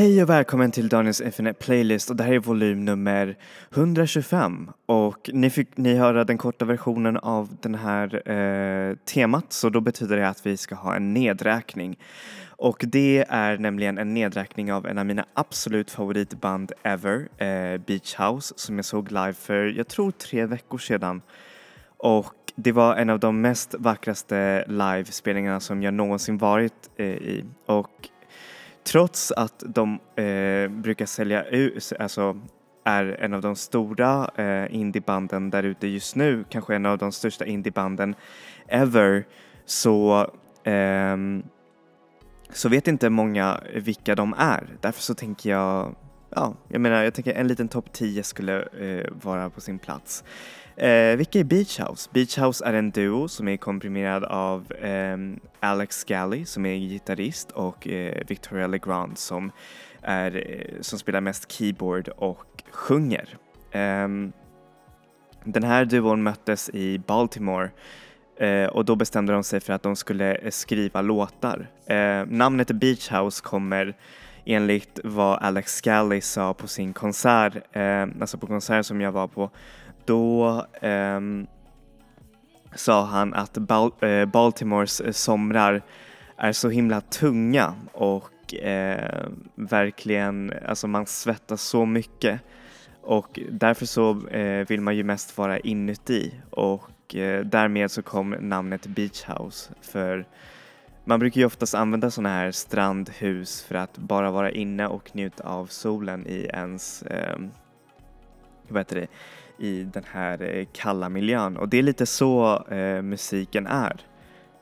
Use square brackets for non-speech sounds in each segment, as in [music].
Hej och välkommen till Daniels Infinite Playlist. Och det här är volym nummer 125 och ni fick ni höra den korta versionen av den här eh, temat. Så då betyder det att vi ska ha en nedräkning. Och det är nämligen en nedräkning av en av mina absolut favoritband ever, eh, Beach House som jag såg live för jag tror tre veckor sedan. Och det var en av de mest vackraste livespelningarna som jag någonsin varit eh, i. Och trots att de eh, brukar sälja ut, alltså är en av de stora eh, indiebanden där ute just nu, kanske en av de största indiebanden ever, så ehm, så vet inte många vilka de är. Därför så tänker jag, ja, jag menar, jag tänker en liten topp 10 skulle eh, vara på sin plats. Eh, vilka är Beach House? Beach House är en duo som är komprimerad av eh, Alex Galley som är gitarrist och eh, Victoria Legrand som, är, eh, som spelar mest keyboard och sjunger. Ehm, den här duon möttes i Baltimore eh, och då bestämde de sig för att de skulle eh, skriva låtar. Eh, namnet Beach House kommer enligt vad Alex Scally sa på sin konsert, alltså på konserten som jag var på, då um, sa han att Bal äh, Baltimores eh, somrar är så himla tunga och äh, verkligen, alltså man svettas så mycket. Och därför så äh, vill man ju mest vara inuti och därmed så kom namnet Beach House för man brukar ju oftast använda sådana här strandhus för att bara vara inne och njuta av solen i ens, eh, vad heter det, i den här eh, kalla miljön och det är lite så eh, musiken är.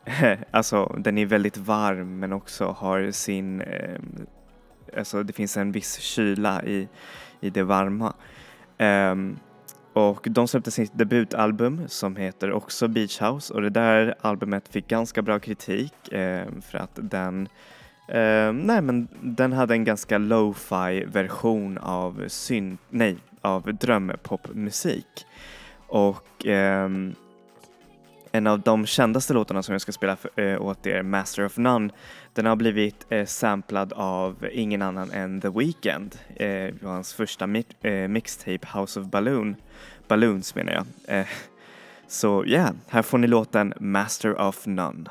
[laughs] alltså den är väldigt varm men också har sin, eh, alltså det finns en viss kyla i, i det varma. Um, och de släppte sitt debutalbum som heter också Beach House och det där albumet fick ganska bra kritik eh, för att den Uh, nej men den hade en ganska lo-fi version av synt, nej av drömpopmusik. Och eh, en av de kändaste låtarna som jag ska spela för, eh, åt er, Master of None, den har blivit eh, samplad av ingen annan än The Weeknd. Eh, hans första mi eh, mixtape House of Balloon, Balloons menar jag. Eh, så ja, yeah, här får ni låten Master of None.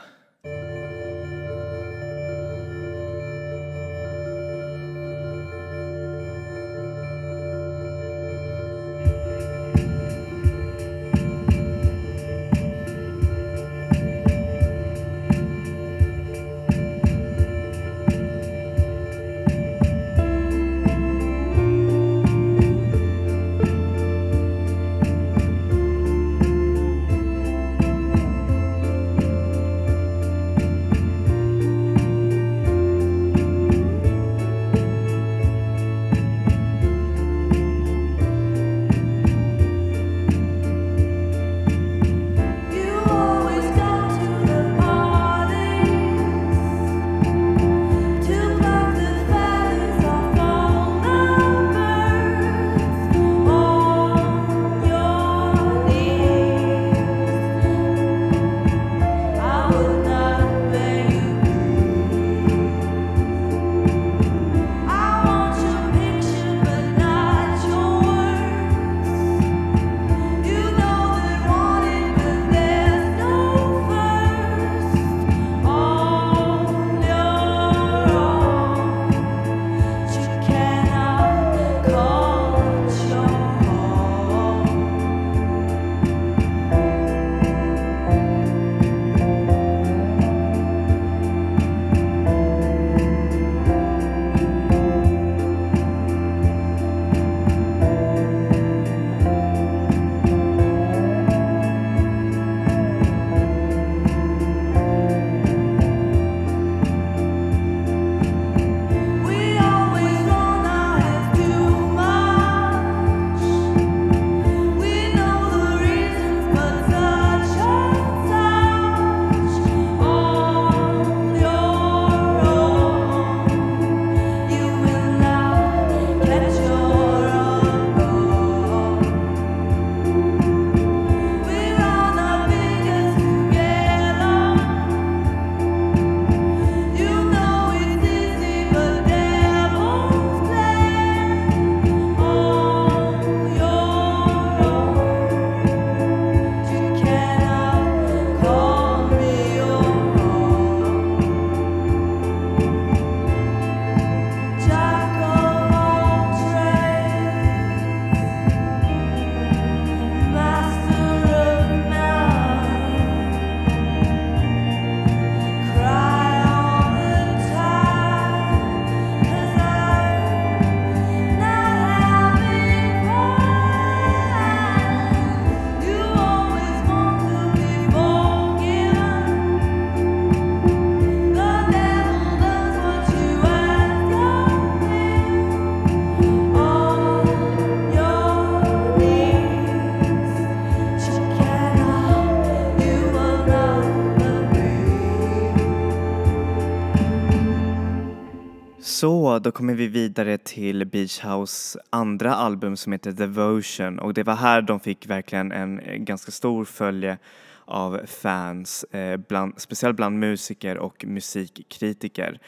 Då kommer vi vidare till Beach House andra album som heter Devotion och det var här de fick verkligen en eh, ganska stor följe av fans, eh, bland, speciellt bland musiker och musikkritiker.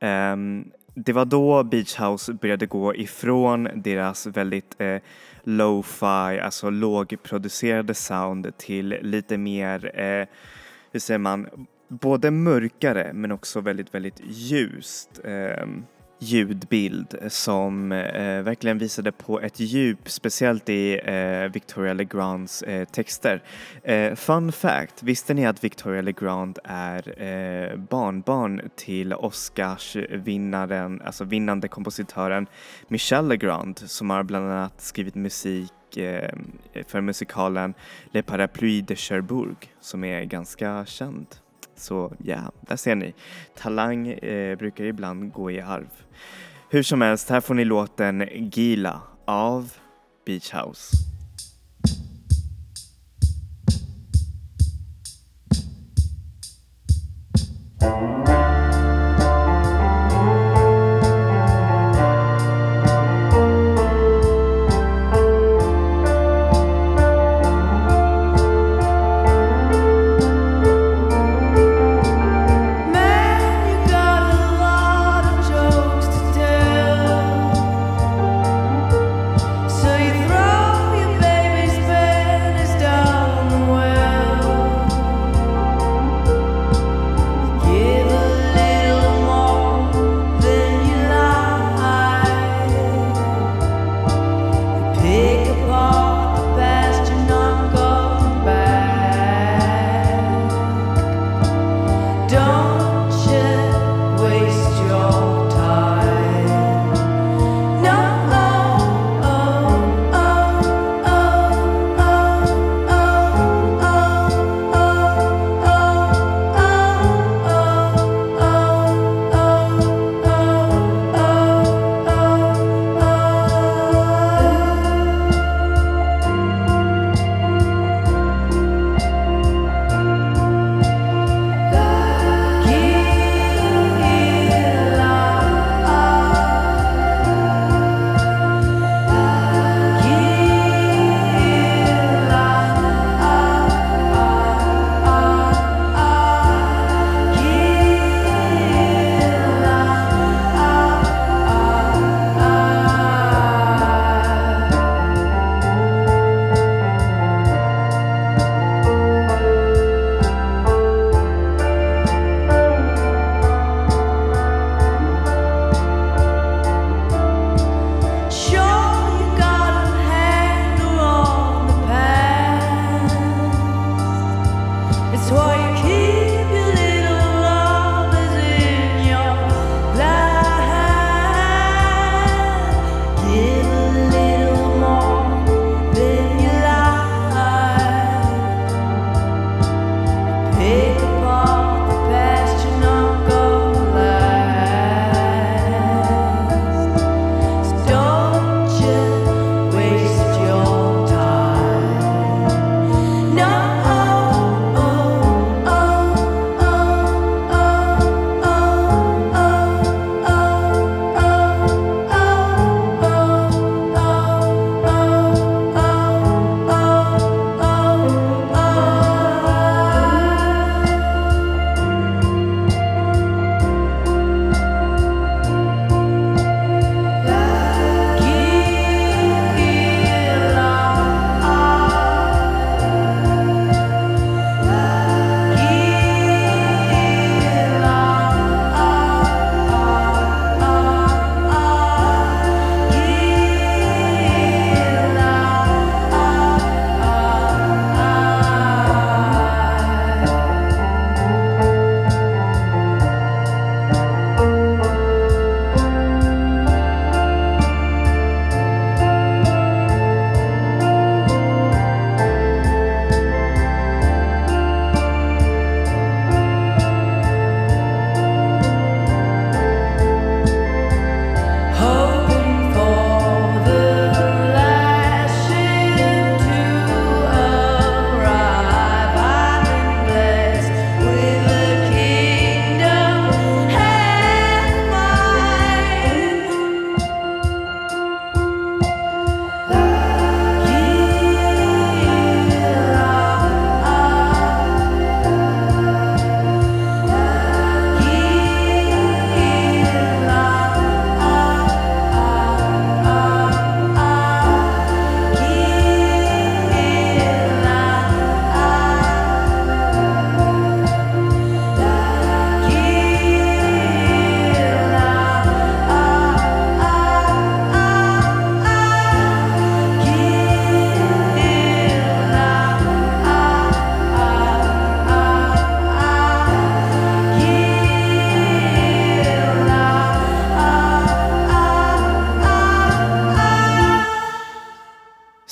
Um, det var då Beach House började gå ifrån deras väldigt eh, low-fi, alltså lågproducerade sound till lite mer, eh, hur säger man, både mörkare men också väldigt, väldigt ljust. Eh, ljudbild som eh, verkligen visade på ett djup, speciellt i eh, Victoria Legrands eh, texter. Eh, fun fact, visste ni att Victoria Legrand är eh, barnbarn till Oscarsvinnaren, alltså vinnande kompositören Michel Legrand som har bland annat skrivit musik eh, för musikalen Le Parapluie de Cherbourg som är ganska känd. Så ja, yeah, där ser ni. Talang eh, brukar ibland gå i arv. Hur som helst, här får ni låten Gila av Beach House.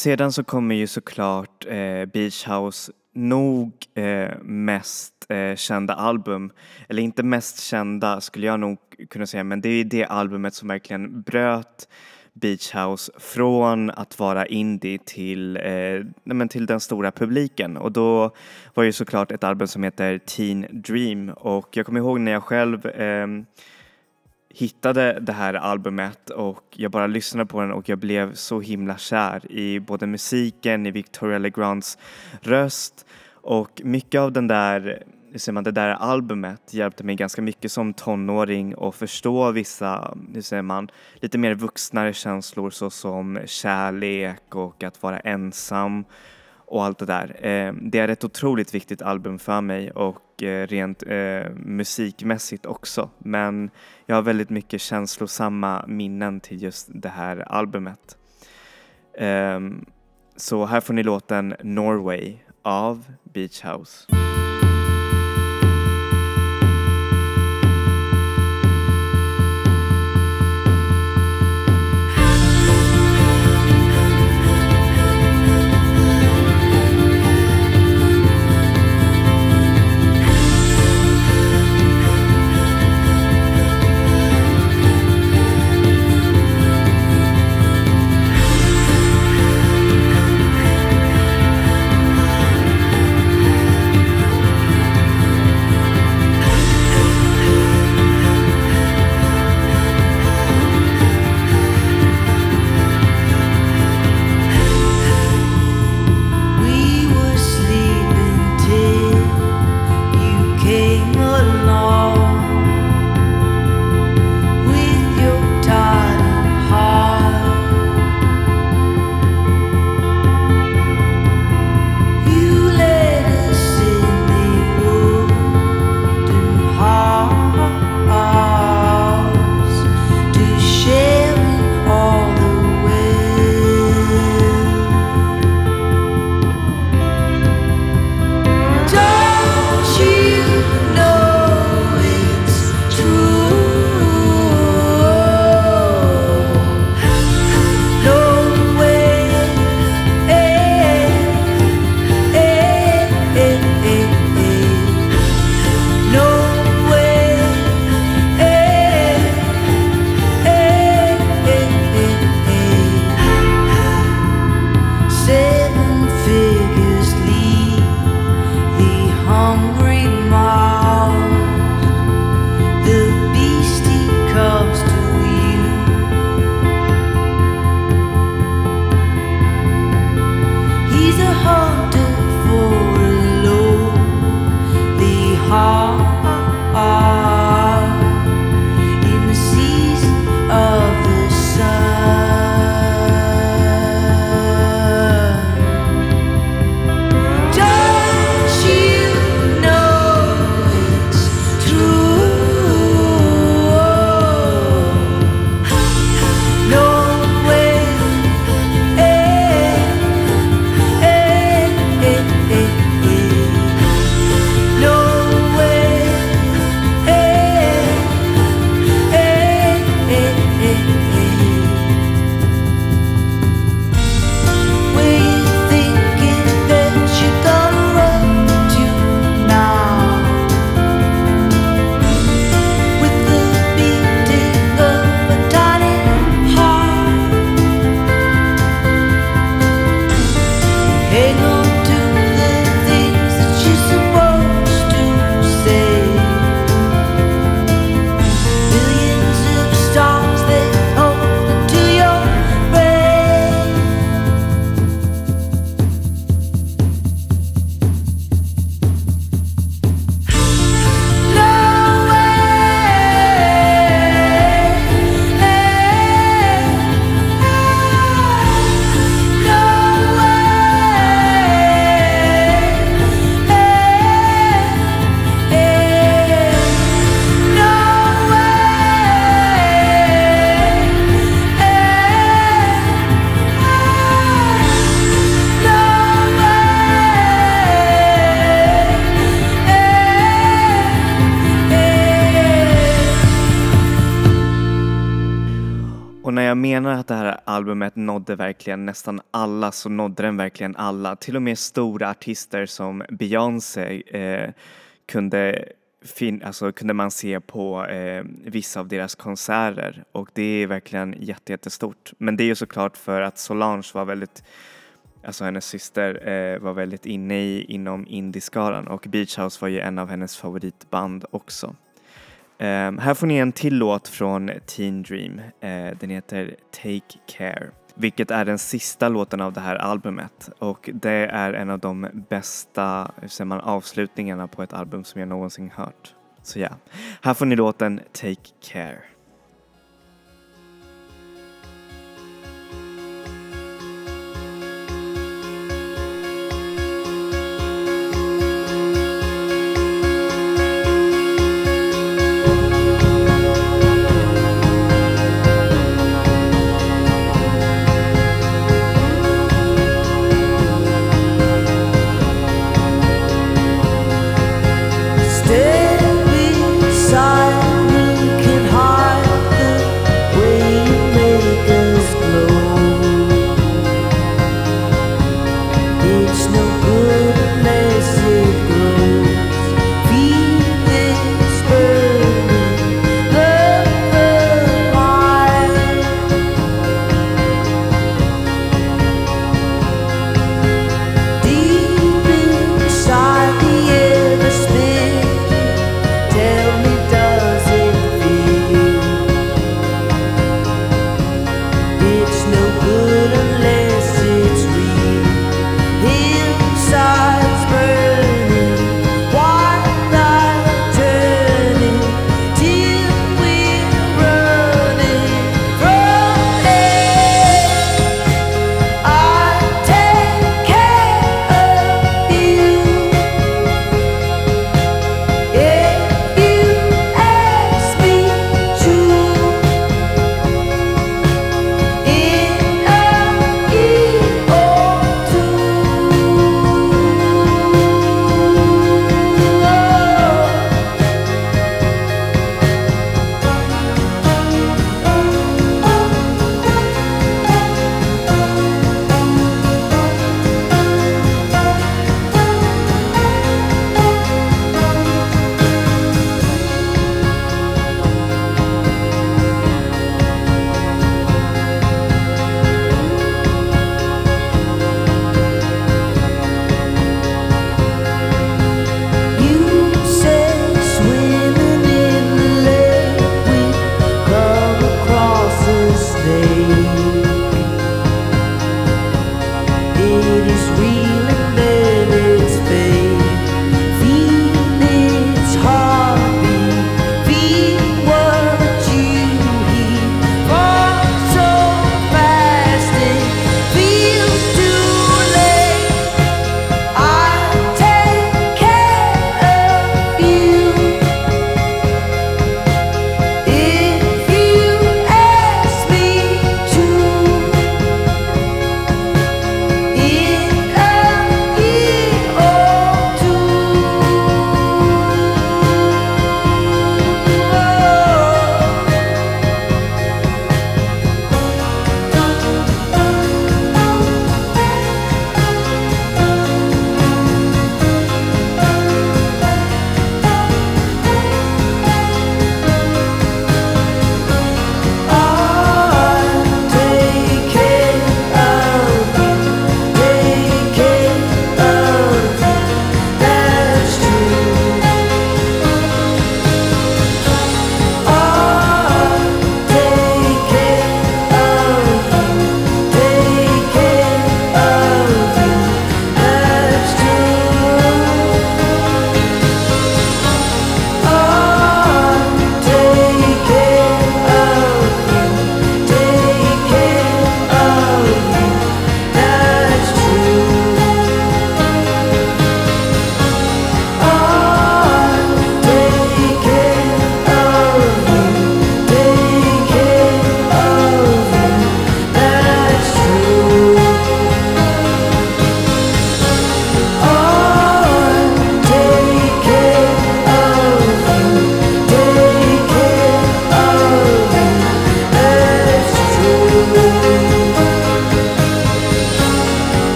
Sedan så kommer ju såklart eh, Beach House nog eh, mest eh, kända album, eller inte mest kända skulle jag nog kunna säga, men det är det albumet som verkligen bröt Beach House från att vara indie till, eh, men till den stora publiken. Och då var det såklart ett album som heter Teen Dream. Och jag kommer ihåg när jag själv eh, hittade det här albumet och jag bara lyssnade på den och jag blev så himla kär i både musiken, i Victoria Legrands röst och mycket av den där hur säger man, det där albumet hjälpte mig ganska mycket som tonåring att förstå vissa, hur säger man, lite mer vuxnare känslor såsom kärlek och att vara ensam och allt det där. Eh, det är ett otroligt viktigt album för mig och Eh, rent eh, musikmässigt också. Men jag har väldigt mycket känslosamma minnen till just det här albumet. Ehm, så här får ni låten Norway av Beach House. Menar att det här albumet nådde verkligen nästan alla så nådde den verkligen alla. Till och med stora artister som Beyoncé eh, kunde, fin alltså, kunde man se på eh, vissa av deras konserter och det är verkligen jättestort. Men det är ju såklart för att Solange var väldigt alltså hennes syster eh, var väldigt inne i inom indieskaran och Beach House var ju en av hennes favoritband också. Um, här får ni en till låt från Teen Dream. Uh, den heter Take Care, vilket är den sista låten av det här albumet och det är en av de bästa hur säger man, avslutningarna på ett album som jag någonsin hört. Så ja, här får ni låten Take Care.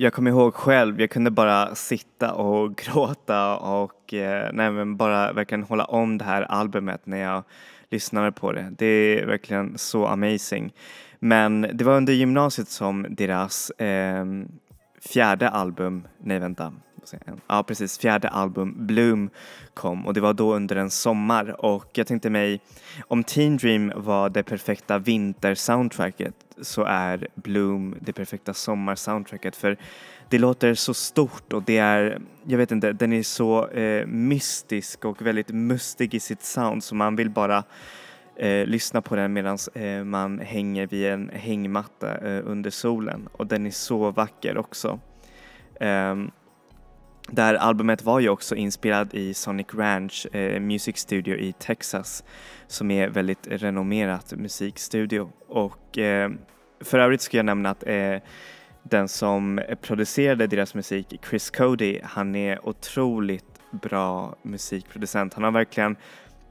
Jag kommer ihåg själv, jag kunde bara sitta och [laughs] gråta och eh, nej, men bara verkligen hålla om det här albumet när jag lyssnade på det. Det är verkligen så amazing. Men det var under gymnasiet som deras eh, fjärde album, nej vänta, ja precis, fjärde album Bloom kom. Och det var då under en sommar. Och jag tänkte mig om Teen Dream var det perfekta vintersoundtracket så är Bloom det perfekta sommarsoundtracket. För det låter så stort och det är, jag vet inte, den är så eh, mystisk och väldigt mustig i sitt sound så man vill bara eh, lyssna på den medan eh, man hänger vid en hängmatta eh, under solen. Och den är så vacker också. Um, där albumet var ju också inspelad i Sonic Ranch eh, Music Studio i Texas som är väldigt renommerat musikstudio och eh, för övrigt ska jag nämna att eh, den som producerade deras musik, Chris Cody, han är otroligt bra musikproducent. Han har verkligen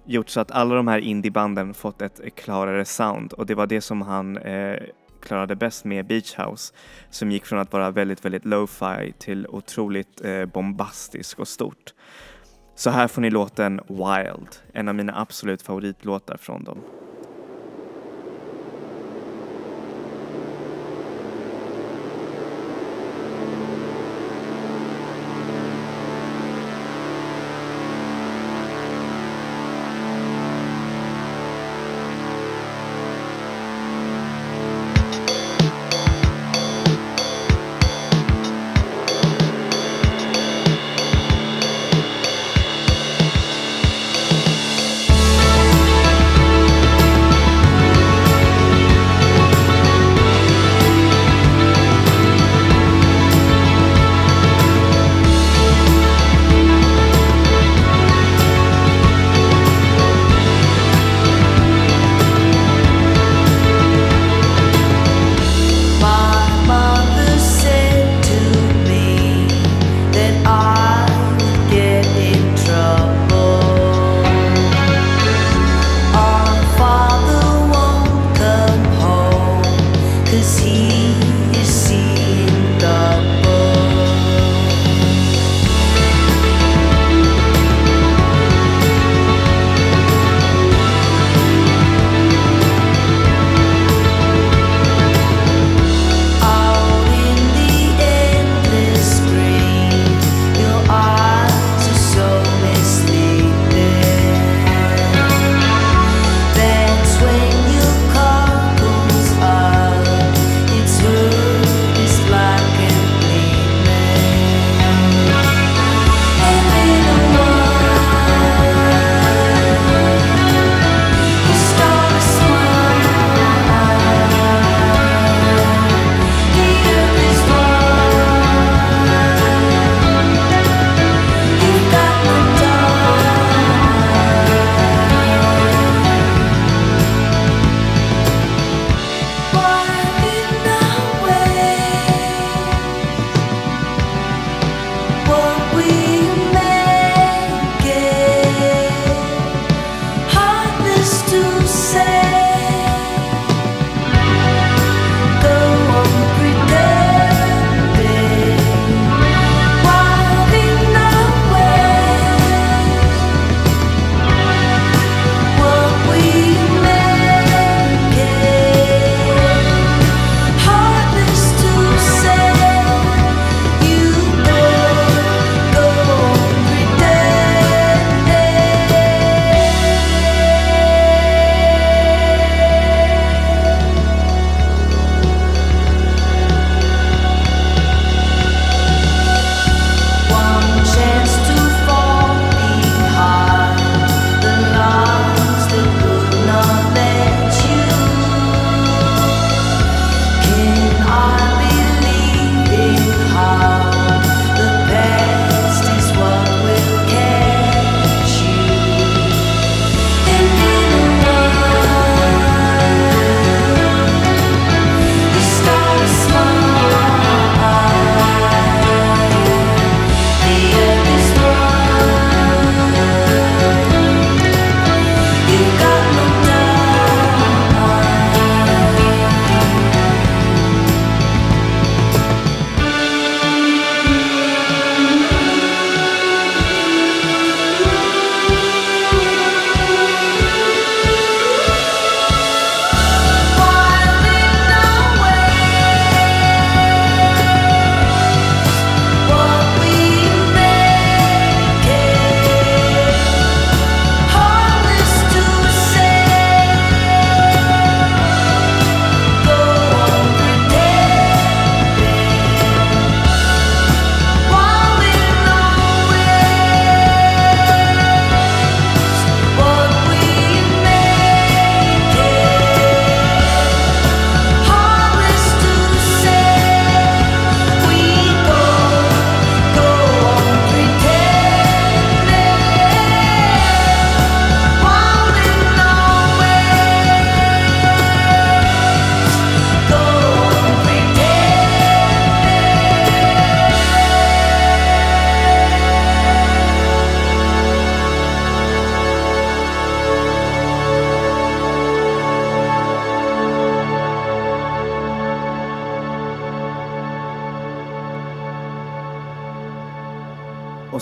gjort så att alla de här indiebanden fått ett klarare sound och det var det som han eh, klarade bäst med Beach House som gick från att vara väldigt, väldigt lo-fi till otroligt eh, bombastisk och stort. Så här får ni låten Wild, en av mina absolut favoritlåtar från dem.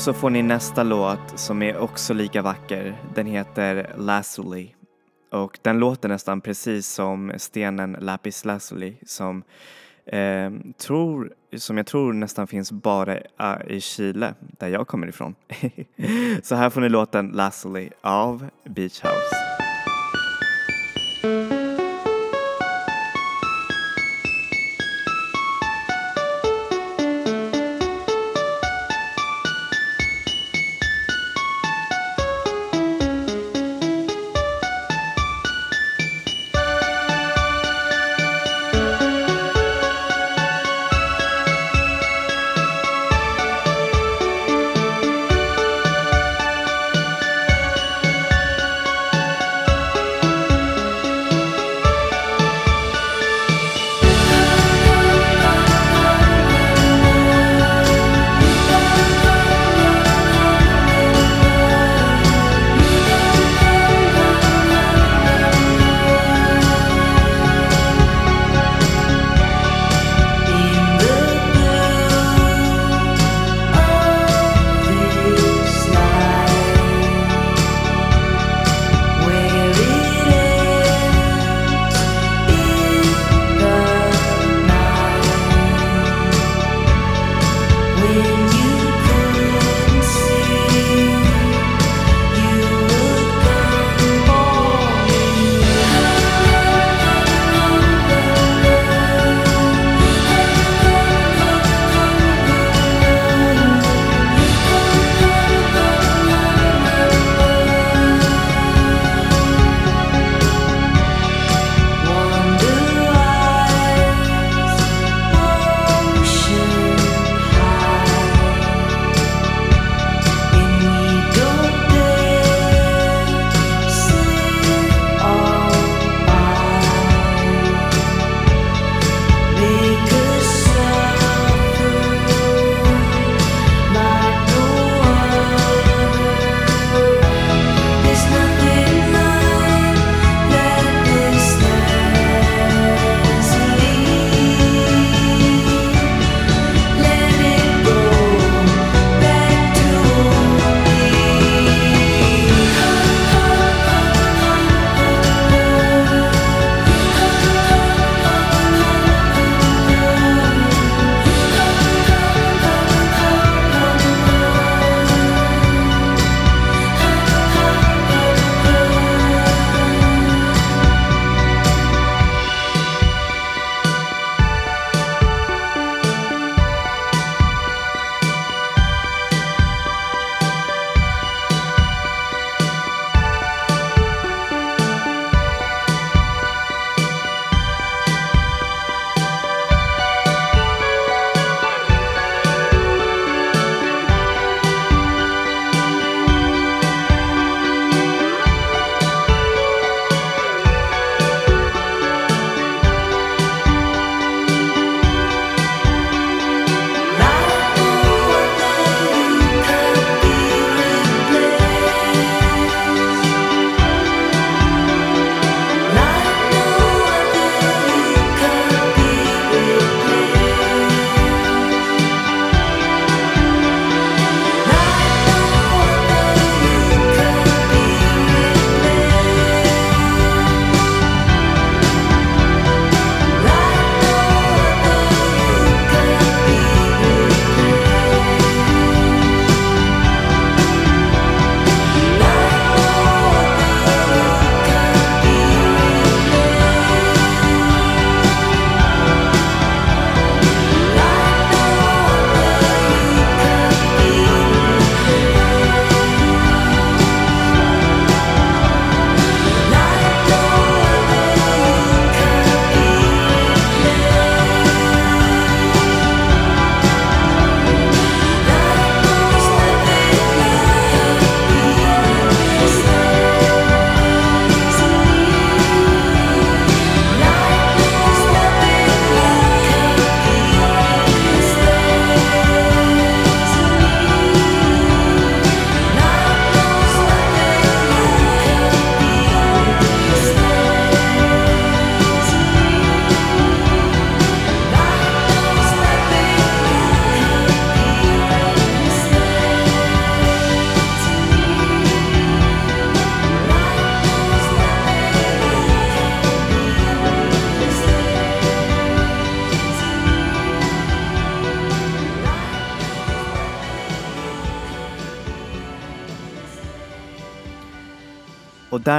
Så får ni nästa låt som är också lika vacker. Den heter Lazuli. Och den låter nästan precis som stenen Lapis Lazuli som, eh, tror, som jag tror nästan finns bara eh, i Chile, där jag kommer ifrån. [laughs] så här får ni låten Lazuli av Beach House.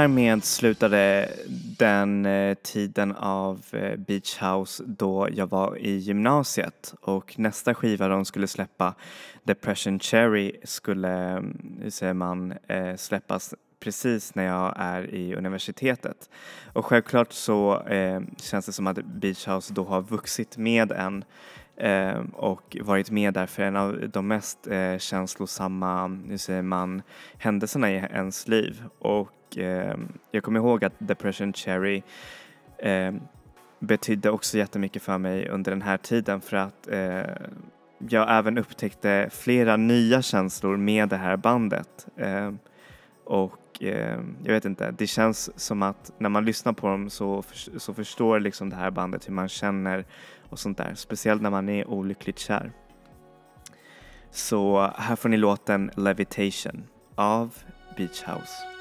Därmed slutade den eh, tiden av eh, Beach House då jag var i gymnasiet och nästa skiva de skulle släppa, Depression Cherry, skulle, mm, säger man, eh, släppas precis när jag är i universitetet. Och självklart så eh, känns det som att Beach House då har vuxit med en eh, och varit med där för en av de mest eh, känslosamma, hur säger man, händelserna i ens liv. Och eh, jag kommer ihåg att Depression Cherry eh, betydde också jättemycket för mig under den här tiden för att eh, jag även upptäckte flera nya känslor med det här bandet. Eh, och eh, jag vet inte, det känns som att när man lyssnar på dem så, så förstår liksom det här bandet hur man känner och sånt där. Speciellt när man är olyckligt kär. Så här får ni låten Levitation av Beach House.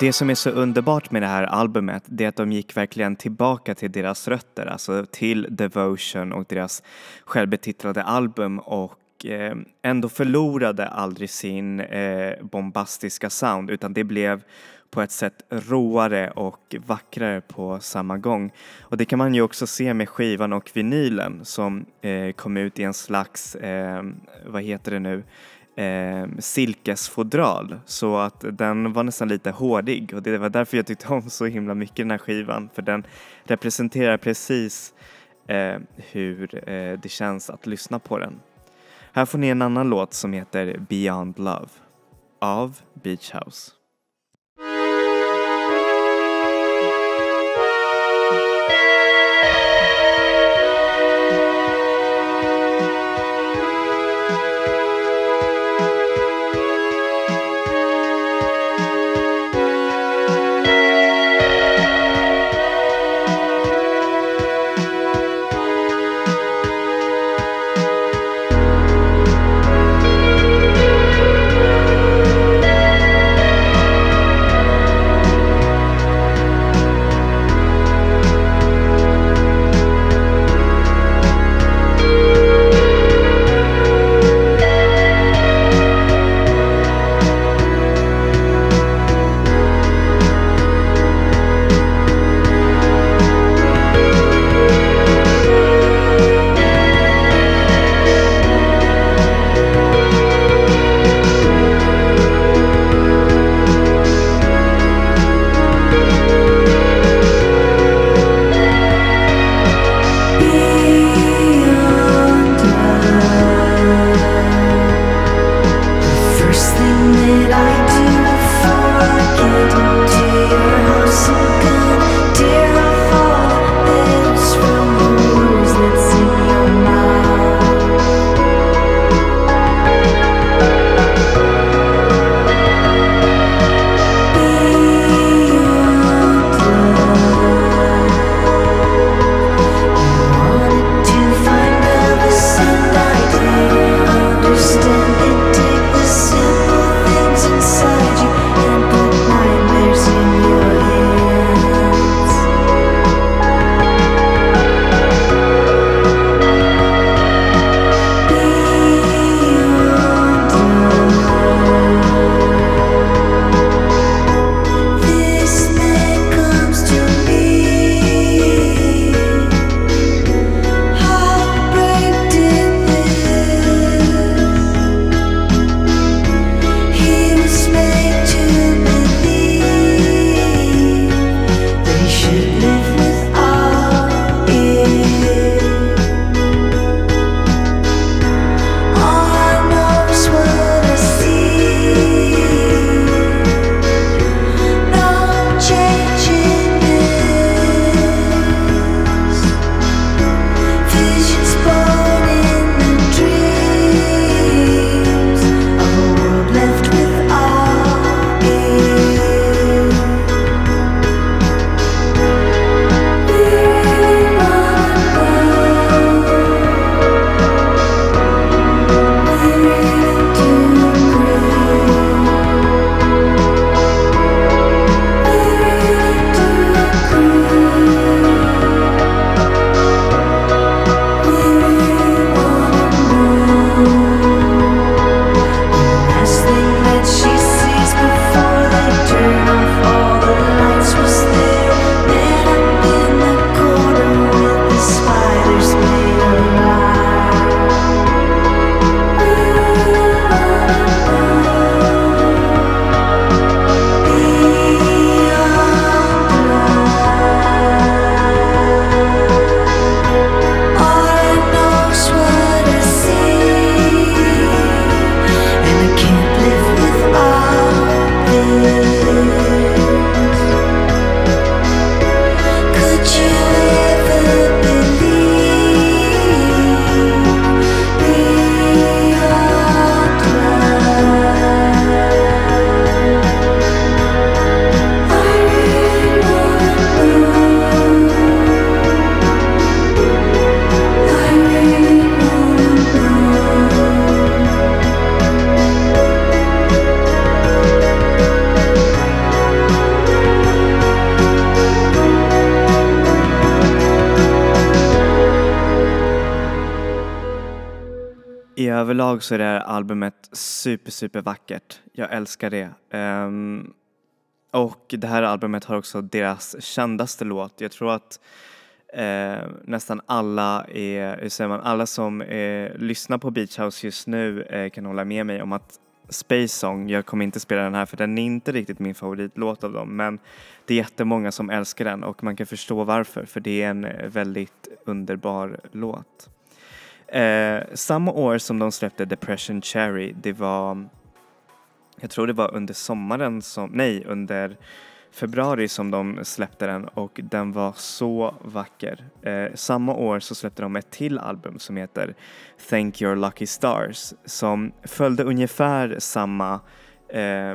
Det som är så underbart med det här albumet det är att de gick verkligen tillbaka till deras rötter, alltså till Devotion och deras självbetitlade album och eh, ändå förlorade aldrig sin eh, bombastiska sound utan det blev på ett sätt råare och vackrare på samma gång. Och det kan man ju också se med skivan och vinylen som eh, kom ut i en slags, eh, vad heter det nu, eh, silkesfodral så att den var nästan lite hårdig och det var därför jag tyckte om så himla mycket den här skivan för den representerar precis eh, hur eh, det känns att lyssna på den. Här får ni en annan låt som heter Beyond Love av Beach House. Överlag så är det här albumet super, super vackert. Jag älskar det. Um, och det här albumet har också deras kändaste låt. Jag tror att eh, nästan alla, är, hur säger man, alla som eh, lyssnar på Beach House just nu eh, kan hålla med mig om att Space Song, jag kommer inte spela den här för den är inte riktigt min favoritlåt av dem men det är jättemånga som älskar den och man kan förstå varför för det är en väldigt underbar låt. Eh, samma år som de släppte Depression Cherry, det var, jag tror det var under sommaren som, nej under februari som de släppte den och den var så vacker. Eh, samma år så släppte de ett till album som heter Thank Your Lucky Stars som följde ungefär samma eh,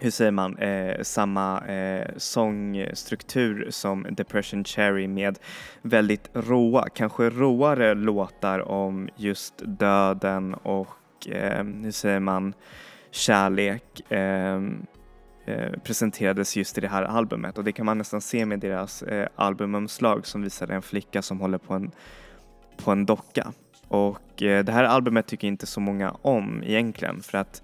hur säger man, eh, samma eh, sångstruktur som Depression Cherry med väldigt råa, kanske råare låtar om just döden och eh, hur säger man, kärlek eh, eh, presenterades just i det här albumet och det kan man nästan se med deras eh, albumomslag som visar en flicka som håller på en, på en docka. Och eh, det här albumet tycker inte så många om egentligen för att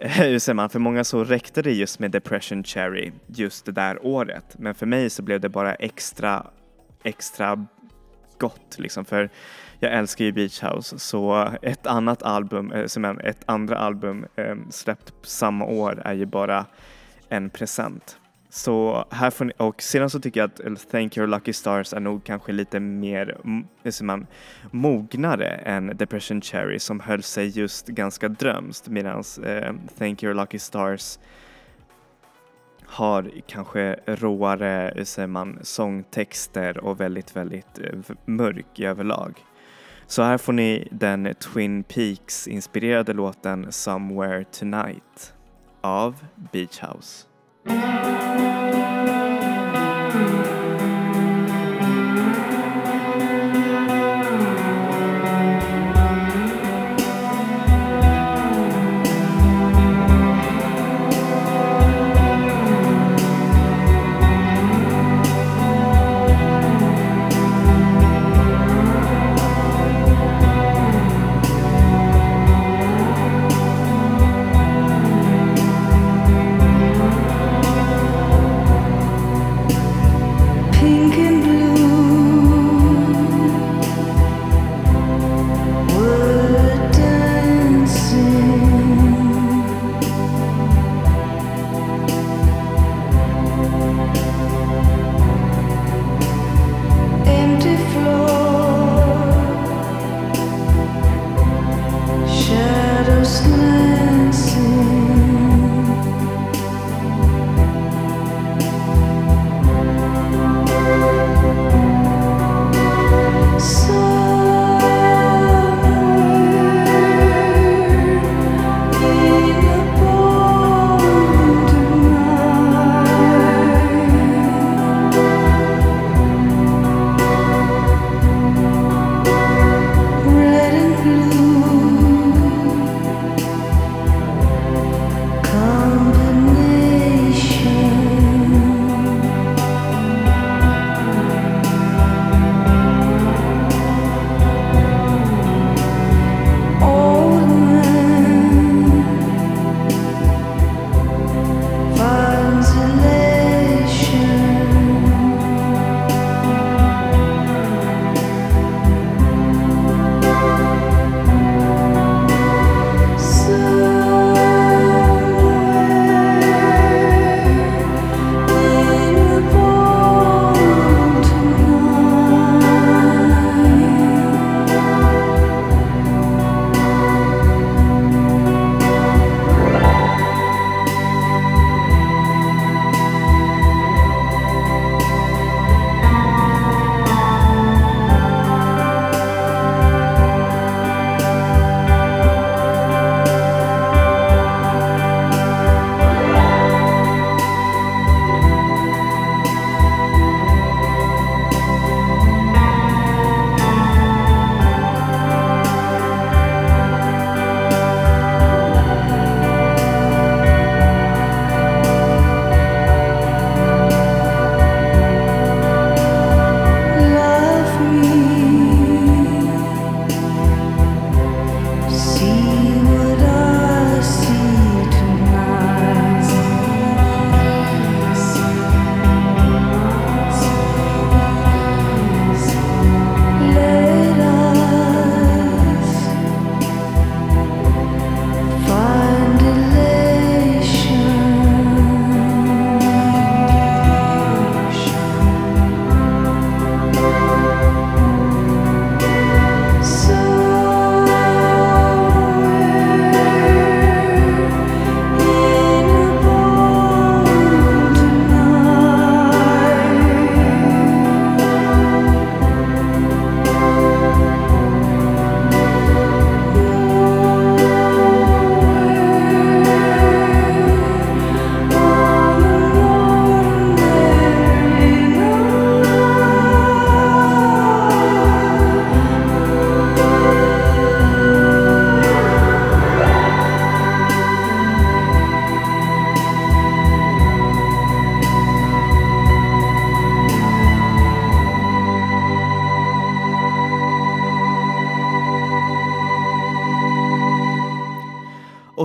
[laughs] hur säger man, för många så räckte det just med Depression Cherry just det där året. Men för mig så blev det bara extra, extra gott liksom för jag älskar ju Beach House så ett annat album, eh, som ett andra album ehm, släppt samma år är ju bara en present. Så här får ni, och sedan så tycker jag att Thank Your Lucky Stars är nog kanske lite mer hur man, mognare än Depression Cherry som höll sig just ganska drömst medan eh, Thank Your Lucky Stars har kanske råare hur säger man, sångtexter och väldigt, väldigt eh, mörk mörk överlag. Så här får ni den Twin Peaks inspirerade låten Somewhere Tonight av Beach House. Música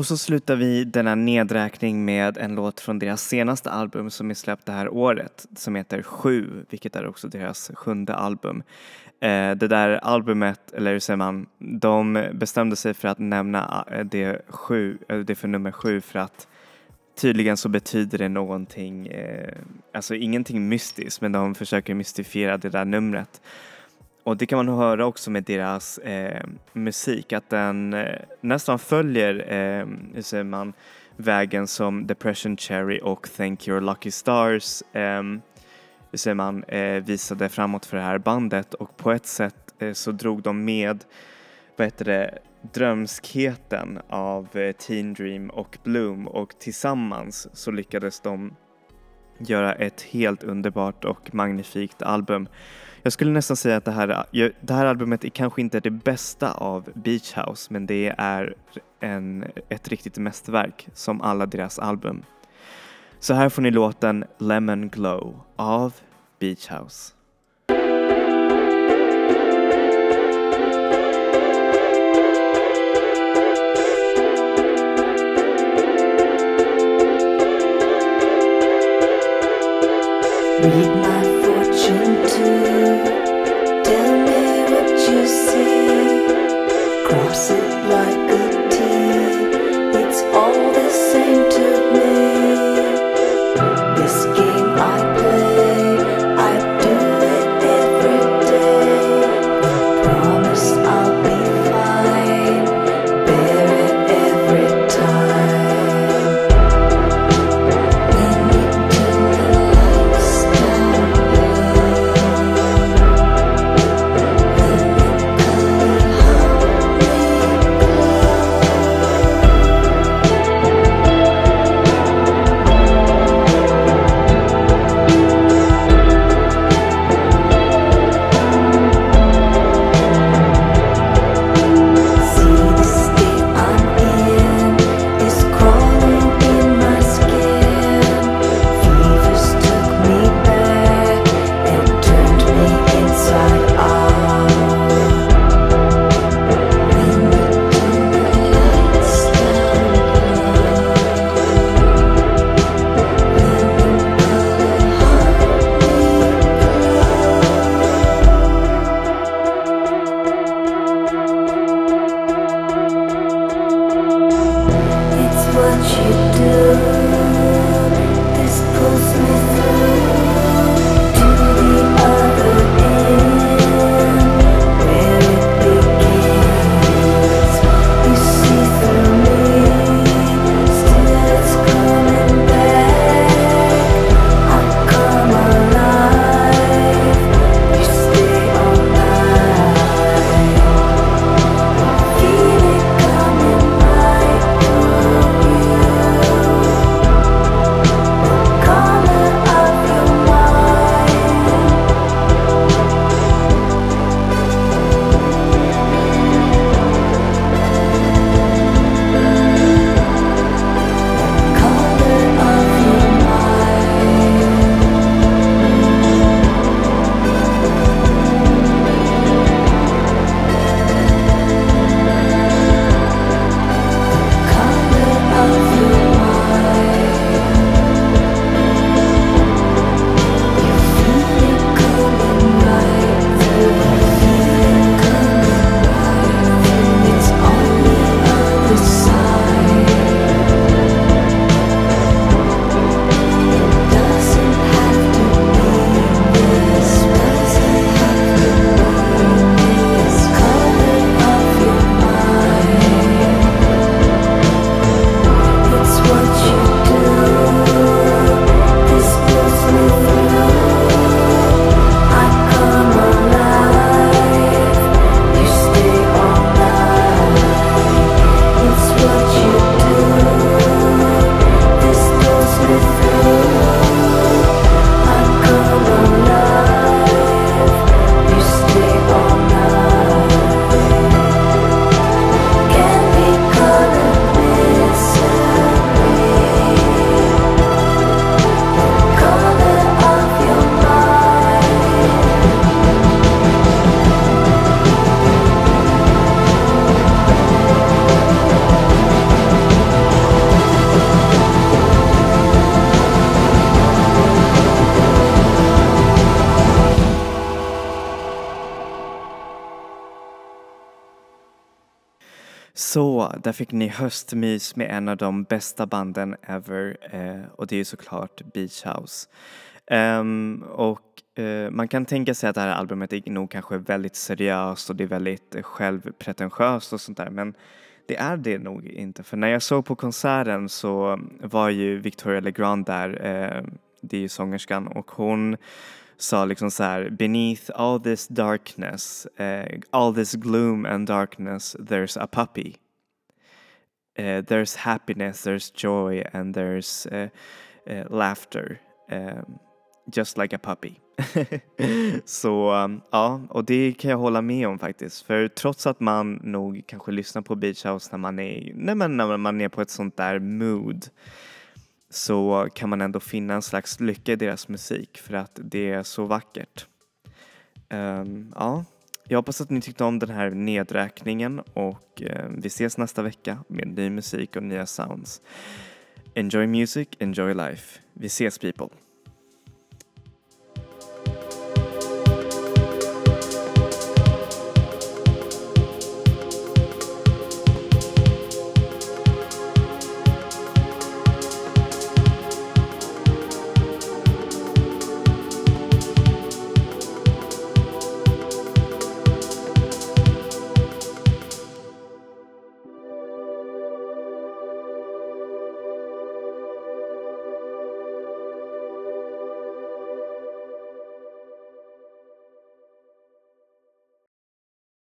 Och så slutar vi denna nedräkning med en låt från deras senaste album som är släppt det här året som heter Sju, vilket är också deras sjunde album. Eh, det där albumet, eller hur säger man, de bestämde sig för att nämna eh, det, sju, eh, det för nummer sju för att tydligen så betyder det någonting, eh, alltså ingenting mystiskt men de försöker mystifiera det där numret. Och det kan man höra också med deras eh, musik att den eh, nästan följer, eh, hur säger man, vägen som Depression Cherry och Thank Your Lucky Stars eh, hur säger man, eh, visade framåt för det här bandet och på ett sätt eh, så drog de med vad heter det, drömskheten av eh, Teen Dream och Bloom och tillsammans så lyckades de göra ett helt underbart och magnifikt album. Jag skulle nästan säga att det här, det här albumet är kanske inte det bästa av Beach House men det är en, ett riktigt mästerverk som alla deras album. Så här får ni låten Lemon Glow av Beach House. Read sit like? Så, där fick ni höstmys med en av de bästa banden ever eh, och det är ju såklart Beach House. Um, och uh, man kan tänka sig att det här albumet är nog kanske väldigt seriöst och det är väldigt självpretentiöst och sånt där men det är det nog inte för när jag såg på konserten så var ju Victoria Legrand där, uh, det är ju sångerskan och hon sa liksom så här beneath all this darkness, uh, all this gloom and darkness there's a puppy. Eh, there's happiness, there's joy and there's eh, eh, laughter. Um, Just like a puppy. [laughs] så um, ja, och det kan jag hålla med om faktiskt. För trots att man nog kanske lyssnar på Beach House när man är, nej men när man är på ett sånt där mood så kan man ändå finna en slags lycka i deras musik för att det är så vackert. Um, ja, jag hoppas att ni tyckte om den här nedräkningen och eh, vi ses nästa vecka med ny musik och nya sounds. Enjoy music, enjoy life. Vi ses people!